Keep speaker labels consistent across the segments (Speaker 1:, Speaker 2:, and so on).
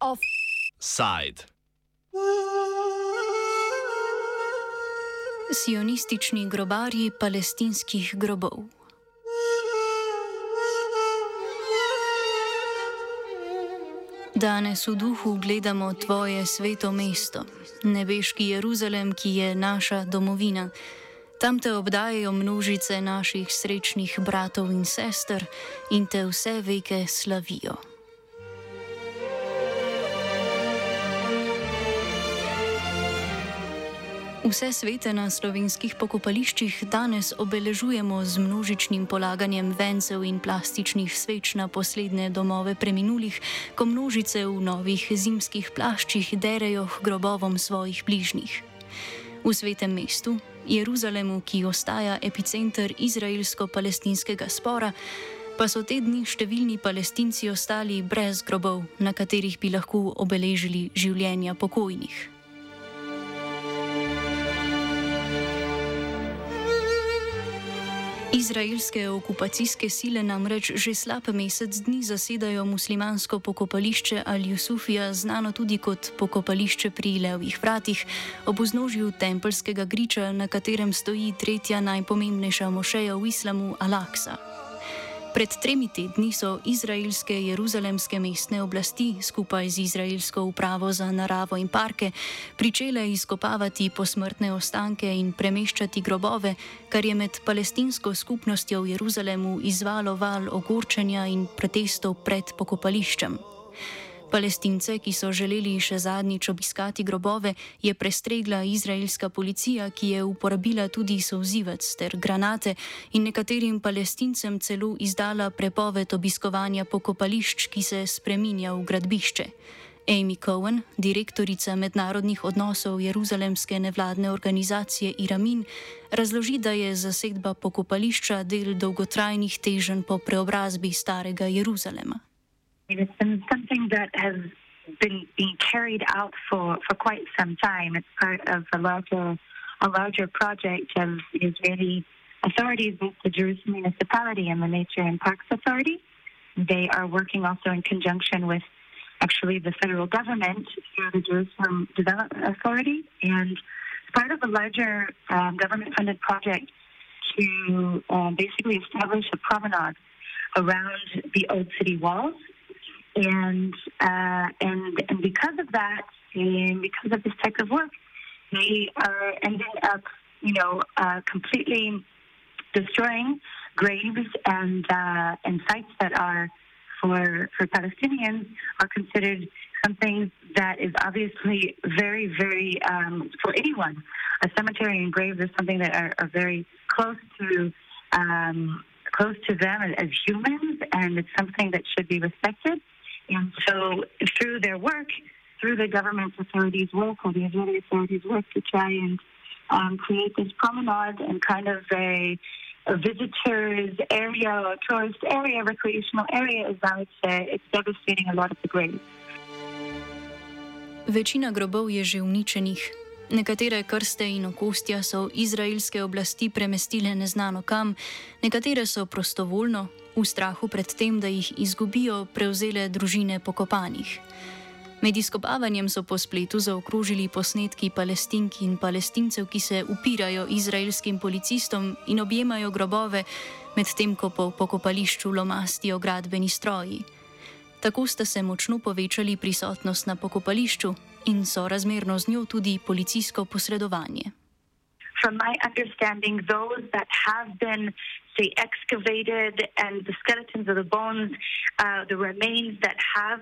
Speaker 1: Offside.
Speaker 2: Sionistični grobarji palestinskih grobov. Danes v duhu gledamo tvoje sveto mesto, nebeški Jeruzalem, ki je naša domovina. Tam te obdajajo množice naših srečnih bratov in sester in te vse veke slavijo. Vse svete na slovenskih pokopališčih danes obeležujemo z množičnim polaganjem vencev in plastičnih sveč na poslednje domove preminulih, ko množice v novih zimskih plaščih derejo k grobovom svojih bližnjih. V svetem mestu, Jeruzalemu, ki ostaja epicenter izraelsko-palestinskega spora, pa so te dni številni palestinci ostali brez grobov, na katerih bi lahko obeležili življenja pokojnih. Izraelske okupacijske sile namreč že slab mesec dni zasedajo muslimansko pokopališče Al-Jusufija, znano tudi kot pokopališče pri Levih vratih, ob vznožju tempelskega griča, na katerem stoji tretja najpomembnejša mošeja v islamu Al-Aqsa. Pred tremi tedni so izraelske jeruzalemske mestne oblasti skupaj z izraelsko upravo za naravo in parke pričele izkopavati posmrtne ostanke in premeščati grobove, kar je med palestinsko skupnostjo v Jeruzalemu izvalo val ogorčenja in protestov pred pokopališčem. Palestince, ki so želeli še zadnjič obiskati grobove, je prestregla izraelska policija, ki je uporabila tudi sozivec ter granate in nekaterim palestincem celo izdala prepoved obiskovanja pokopališč, ki se spreminja v gradbišče. Amy Cohen, direktorica mednarodnih odnosov Jeruzalemske nevladne organizacije Iramin, razloži, da je zasedba pokopališča del dolgotrajnih teženj po preobrazbi starega Jeruzalema.
Speaker 3: It's been something that has been being carried out for, for quite some time. It's part of a larger a larger project of Israeli authorities with the Jerusalem municipality and the Nature and Parks Authority. They are working also in conjunction with actually the federal government through the Jerusalem Development Authority and it's part of a larger um, government funded project to um, basically establish a promenade around the old city walls and uh, and and because of that, and because of this type of work, they are ending up, you know, uh, completely destroying graves and uh, and sites that are for for Palestinians are considered something that is obviously very very um, for anyone. A cemetery and graves is something that are, are very close to. Um, close to them as humans, and it's something that should be respected. And so through their work, through the government authorities' work or the Israeli authorities' work to try and um, create this promenade and kind of a, a visitors area or tourist area, recreational area, is I would say it's devastating a lot of the graves.
Speaker 2: Večina grobov je že uničenih. Nekatere krste in okostja so izraelske oblasti premestile neznano kam, nekatere so prostovoljno, v strahu pred tem, da jih izgubijo, prevzele družine pokopanih. Med izkopavanjem so po spletu zaokrožili posnetki palestink in palestincev, ki se upirajo izraelskim policistom in objemajo grobove, medtem ko po pokopališču lomastijo gradbeni stroji. Tako sta se močno povečali prisotnost na pokopališču in so razmerno z njo tudi policijsko posredovanje.
Speaker 3: From my understanding, those that have been say, excavated and the skeletons of the bones, uh, the remains that have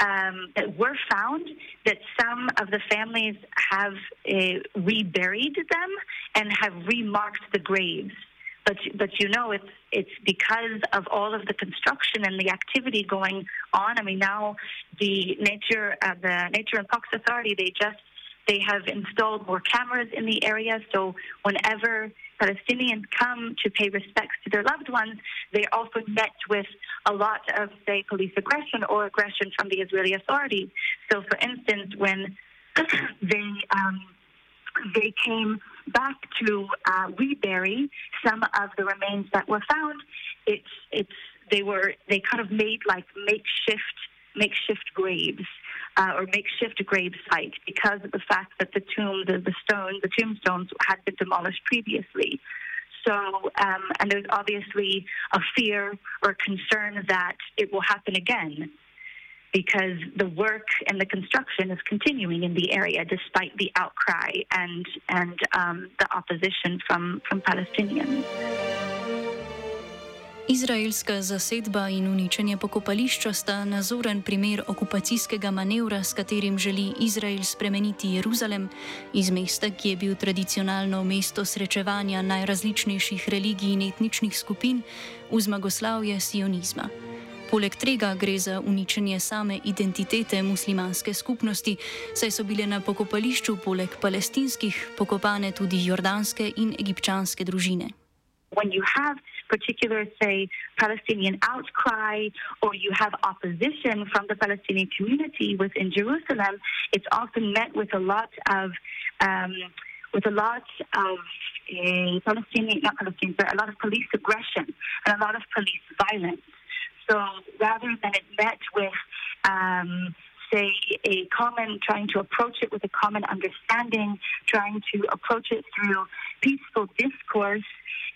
Speaker 3: um, that were found, that some of the families have uh, reburied them and have remarked the graves. But but you know it's it's because of all of the construction and the activity going on. I mean now the nature uh, the Nature and Parks Authority they just they have installed more cameras in the area, so whenever Palestinians come to pay respects to their loved ones, they're also met with a lot of, say, police aggression or aggression from the Israeli authorities. So, for instance, when they um, they came back to uh, rebury some of the remains that were found. It's it's they were they kind of made like makeshift makeshift graves uh, or makeshift grave site because of the fact that the tomb the, the stone the tombstones had been demolished previously. So, um, and there's obviously a fear or concern that it will happen again because the work and the construction is continuing in the area despite the outcry and and um, the opposition from from Palestinians.
Speaker 2: Izraelska zasedba in uničenje pokopališča sta nazoren primer okupacijskega manevra, s katerim želi Izrael spremeniti Jeruzalem iz mesta, ki je bil tradicionalno mesto srečevanja najrazličnejših religij in etničnih skupin, v zmagoslavje sionizma. Poleg tega gre za uničenje same identitete muslimanske skupnosti, saj so bile na pokopališču poleg palestinskih pokopane tudi jordanske in egipčanske družine.
Speaker 3: When you have particular, say, Palestinian outcry or you have opposition from the Palestinian community within Jerusalem, it's often met with a lot of um, with a lot of uh, Palestinian, not Palestinian, but a lot of police aggression and a lot of police violence. So rather than it met with, um, say, a common, trying to approach it with a common understanding, trying to approach it through peaceful discourse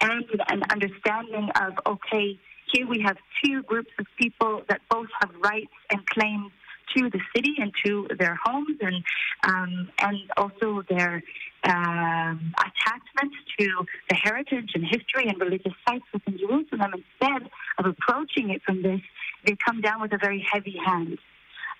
Speaker 3: and an understanding of, okay, here we have two groups of people that both have rights and claims to the city and to their homes and um, and also their um, attachments to the heritage and history and religious sites within Jerusalem. Instead of approaching it from this, they come down with a very heavy hand.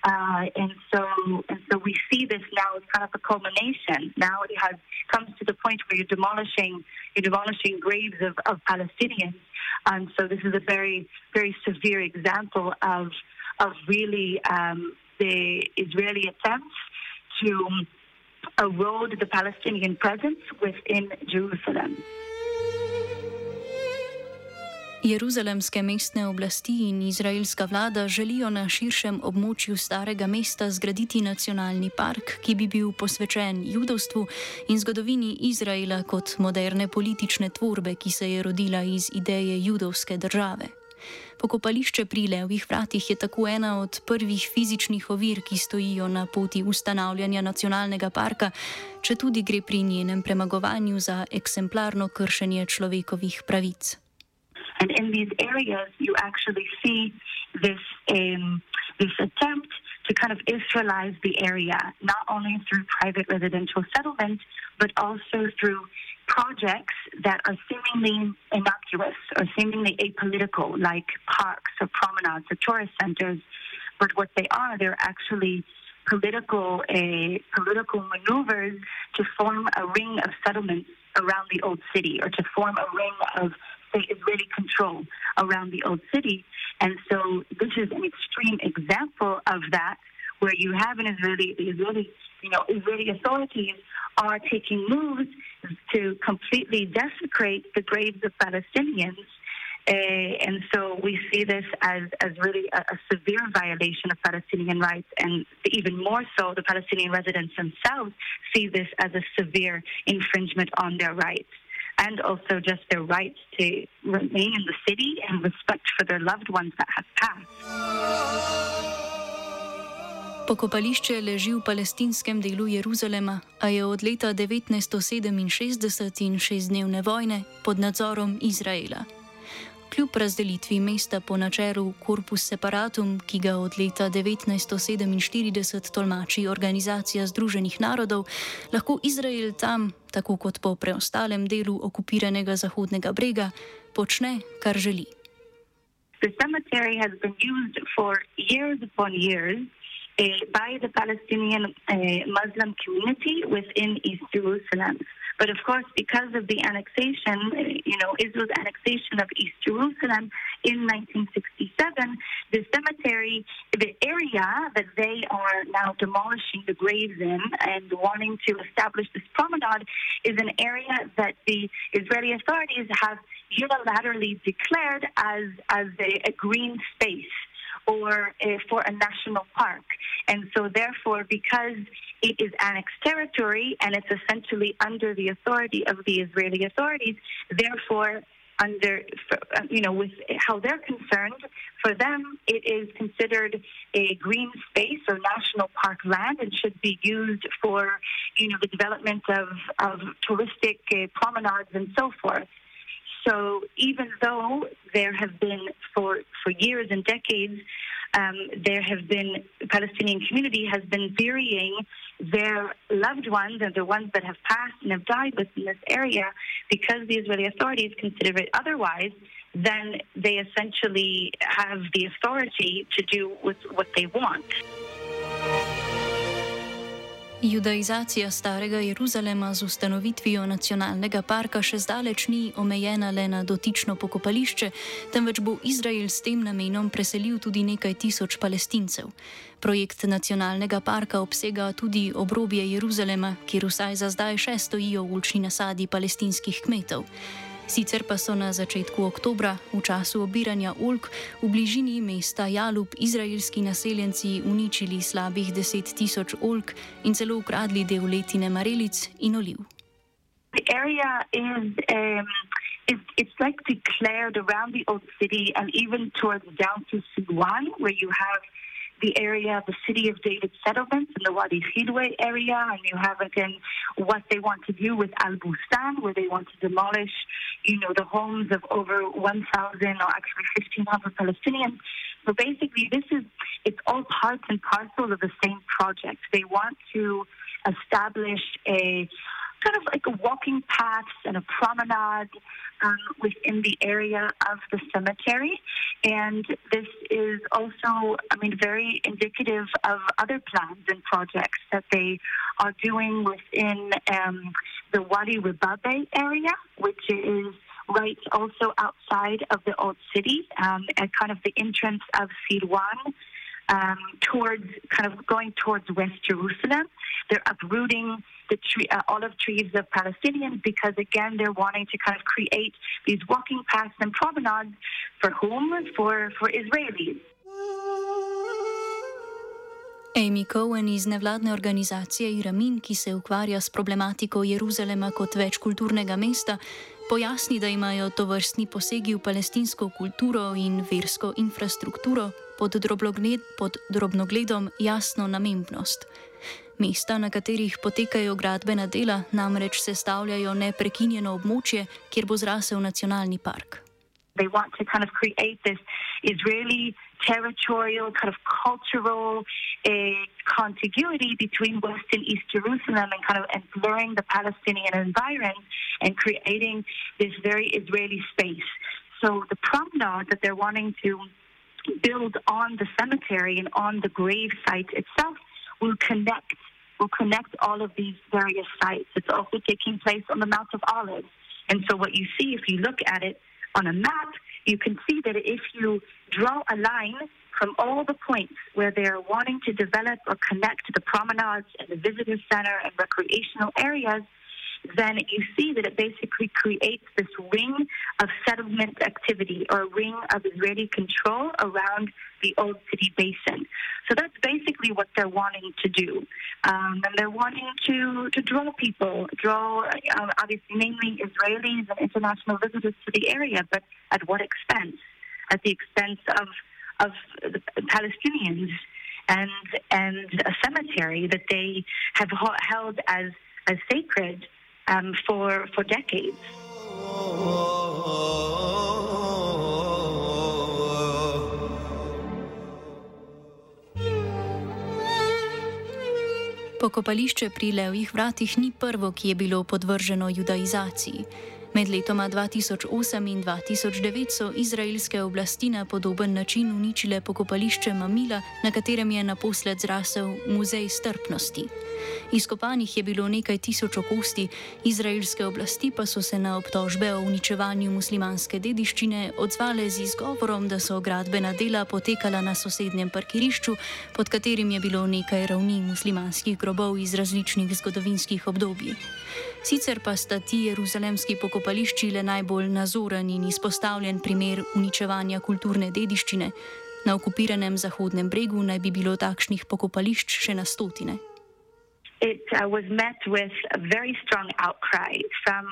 Speaker 3: Uh, and so, and so we see this now as kind of a culmination. Now it has comes to the point where you're demolishing, you're demolishing graves of, of Palestinians. And so this is a very, very severe example of, of really um, the Israeli attempts to erode the Palestinian presence within Jerusalem.
Speaker 2: Jeruzalemske mestne oblasti in izraelska vlada želijo na širšem območju starega mesta zgraditi nacionalni park, ki bi bil posvečen judovstvu in zgodovini Izraela kot moderne politične tvorbe, ki se je rodila iz ideje judovske države. Pokopališče pri Levih vratih je tako ena od prvih fizičnih ovir, ki stojijo na poti ustanavljanja nacionalnega parka, če tudi gre pri njenem premagovanju za eksemplarno kršenje človekovih pravic.
Speaker 3: And in these areas, you actually see this, um, this attempt to kind of Israelize the area, not only through private residential settlement, but also through projects that are seemingly innocuous or seemingly apolitical, like parks or promenades or tourist centers. But what they are, they're actually political uh, political maneuvers to form a ring of settlements around the old city or to form a ring of Israeli control around the old city. And so this is an extreme example of that where you have an Israeli the Israeli you know Israeli authorities are taking moves to completely desecrate the graves of Palestinians. Uh, and so we see this as, as really a, a, severe violation of Palestinian rights, and even more so, the Palestinian residents themselves see this as a severe infringement on their rights, and also just their rights to remain in the city and respect for their loved ones that have passed.
Speaker 2: Pokopališče leži v palestinskem delu Jeruzalema, a je od leta 1967 in šestdnevne vojne pod nadzorom Izraela. Kljub razdelitvi mesta po načelu Corpus Separatum, ki ga od leta 1947 tolmači Organizacija Združenih narodov, lahko Izrael tam, tako kot po preostalem delu okupiranega Zahodnega brega, počne, kar želi.
Speaker 3: The cemetery has been used for years upon years. By the Palestinian uh, Muslim community within East Jerusalem. But of course, because of the annexation, uh, you know, Israel's annexation of East Jerusalem in 1967, the cemetery, the area that they are now demolishing the graves in and wanting to establish this promenade, is an area that the Israeli authorities have unilaterally declared as as a, a green space or uh, for a national park. And so, therefore, because it is annexed territory and it's essentially under the authority of the Israeli authorities, therefore, under, you know, with how they're concerned, for them it is considered a green space or national park land and should be used for, you know, the development of, of touristic uh, promenades and so forth. So even though there have been for, for years and decades, um, there have been Palestinian community has been burying their loved ones and the ones that have passed and have died within this area because the Israeli authorities consider it otherwise. Then they essentially have the authority to do with what they want.
Speaker 2: Judaizacija starega Jeruzalema z ustanovitvijo nacionalnega parka še zdaleč ni omejena le na dotično pokopališče, temveč bo Izrael s tem namenom preselil tudi nekaj tisoč palestincev. Projekt nacionalnega parka obsega tudi obrobje Jeruzalema, kjer vsaj za zdaj še stojijo ulčni nasadi palestinskih kmetov. Sicer pa so na začetku oktobra, v času obiranja Ulk, v bližini mesta Jalub izraelski naseljenci uničili slabih deset tisoč Ulk in celo ukradli del letine marelic in oliv.
Speaker 3: It's, it's like declared around the old city and even towards down to Siwan, where you have the area, the city of David settlements in the Wadi Khidwe area, and you have again what they want to do with Al Bustan, where they want to demolish, you know, the homes of over 1,000 or actually 1,500 Palestinians. So basically, this is it's all parts and parcels of the same project. They want to establish a kind of like a walking paths and a promenade um, within the area of the cemetery. And this is also, I mean, very indicative of other plans and projects that they are doing within um, the Wadi Ribabe area, which is right also outside of the old city um, at kind of the entrance of Sirwan um, towards kind of going towards West Jerusalem. They're uprooting the tree, uh, olive trees of Palestinians because, again, they're wanting to kind of create these walking paths and promenades for whom? For, for Israelis.
Speaker 2: Amy Cohen iz nevladne organizacije Iramin, ki se ukvarja s problematiko Jeruzalema kot večkulturnega mesta, pojasni, da imajo to vrstni posegi v palestinsko kulturo in versko infrastrukturo pod, pod drobnogledom jasno namembnost. Mesta, na katerih potekajo gradbena dela, namreč sestavljajo neprekinjeno območje, kjer bo zrasel nacionalni park.
Speaker 3: They want to kind of create this Israeli territorial, kind of cultural uh, contiguity between West and East Jerusalem and kind of and blurring the Palestinian environment and creating this very Israeli space. So the promenade that they're wanting to build on the cemetery and on the grave site itself will connect will connect all of these various sites. It's also taking place on the Mount of Olives. And so what you see if you look at it on a map, you can see that if you draw a line from all the points where they're wanting to develop or connect the promenades and the visitor center and recreational areas, then you see that it basically creates this ring of settlement activity or a ring of Israeli control around the old city basin. So that's basically what they're wanting to do. Um, and they're wanting to, to draw people, draw uh, obviously mainly Israelis and international visitors to the area, but at what expense? At the expense of, of the Palestinians and, and a cemetery that they have held as, as sacred um, for, for decades.
Speaker 2: Pokopališče pri Levih vratih ni prvo, ki je bilo podvrženo judaizaciji. Med letoma 2008 in 2009 so izraelske oblasti na podoben način uničile pokopališče Mamila, na katerem je naposled zrasel muzej strpnosti. Izkopanih je bilo nekaj tisoč okosti, izraelske oblasti pa so se na obtožbe o uničevanju muslimanske dediščine odzvale z izgovorom, da so gradbena dela potekala na sosednjem parkirišču, pod katerim je bilo nekaj ravni muslimanskih grobov iz različnih zgodovinskih obdobij. Sicer pa sta ti jeruzalemski pokopališči le najbolj nazoren in izpostavljen primer uničevanja kulturne dediščine. Na okupiranem Zahodnem bregu naj bi bilo takšnih pokopališč še na stotine.
Speaker 3: it uh, was met with a very strong outcry from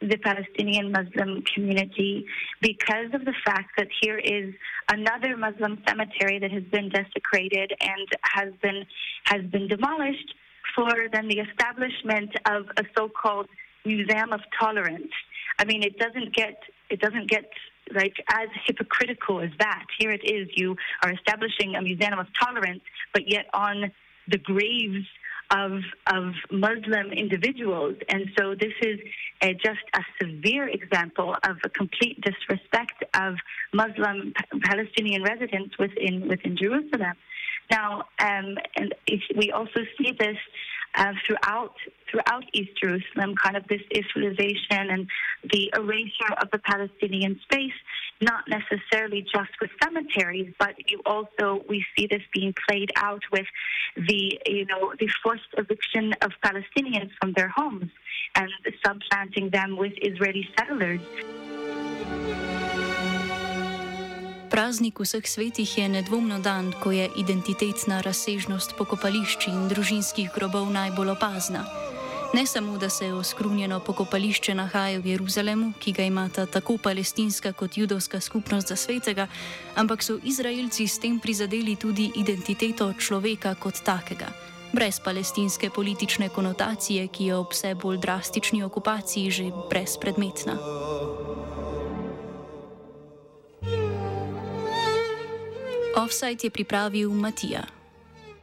Speaker 3: the Palestinian Muslim community because of the fact that here is another Muslim cemetery that has been desecrated and has been has been demolished for then the establishment of a so-called museum of tolerance. I mean, it doesn't get it doesn't get like as hypocritical as that. Here it is: you are establishing a museum of tolerance, but yet on the graves of of Muslim individuals, and so this is a, just a severe example of a complete disrespect of Muslim Palestinian residents within within Jerusalem. Now, um, and we also see this uh, throughout throughout East Jerusalem, kind of this Israelization and the erasure of the Palestinian space, not necessarily just with cemeteries, but you also we see this being played out with the you know the forced eviction of Palestinians from their homes and subplanting them with Israeli settlers.
Speaker 2: Praznik vseh svetih je nedvomno dan, ko je identitetna razsežnost pokopališč in družinskih grobov najbolj opazna. Ne samo, da se oskrunjeno pokopališče nahaja v Jeruzalemu, ki ga imata tako palestinska kot judovska skupnost za svetega, ampak so Izraelci s tem prizadeli tudi identiteto človeka kot takega, brez palestinske politične konotacije, ki je ob vse bolj drastični okupaciji že brezpredmetna. Offside je pripravil Matija.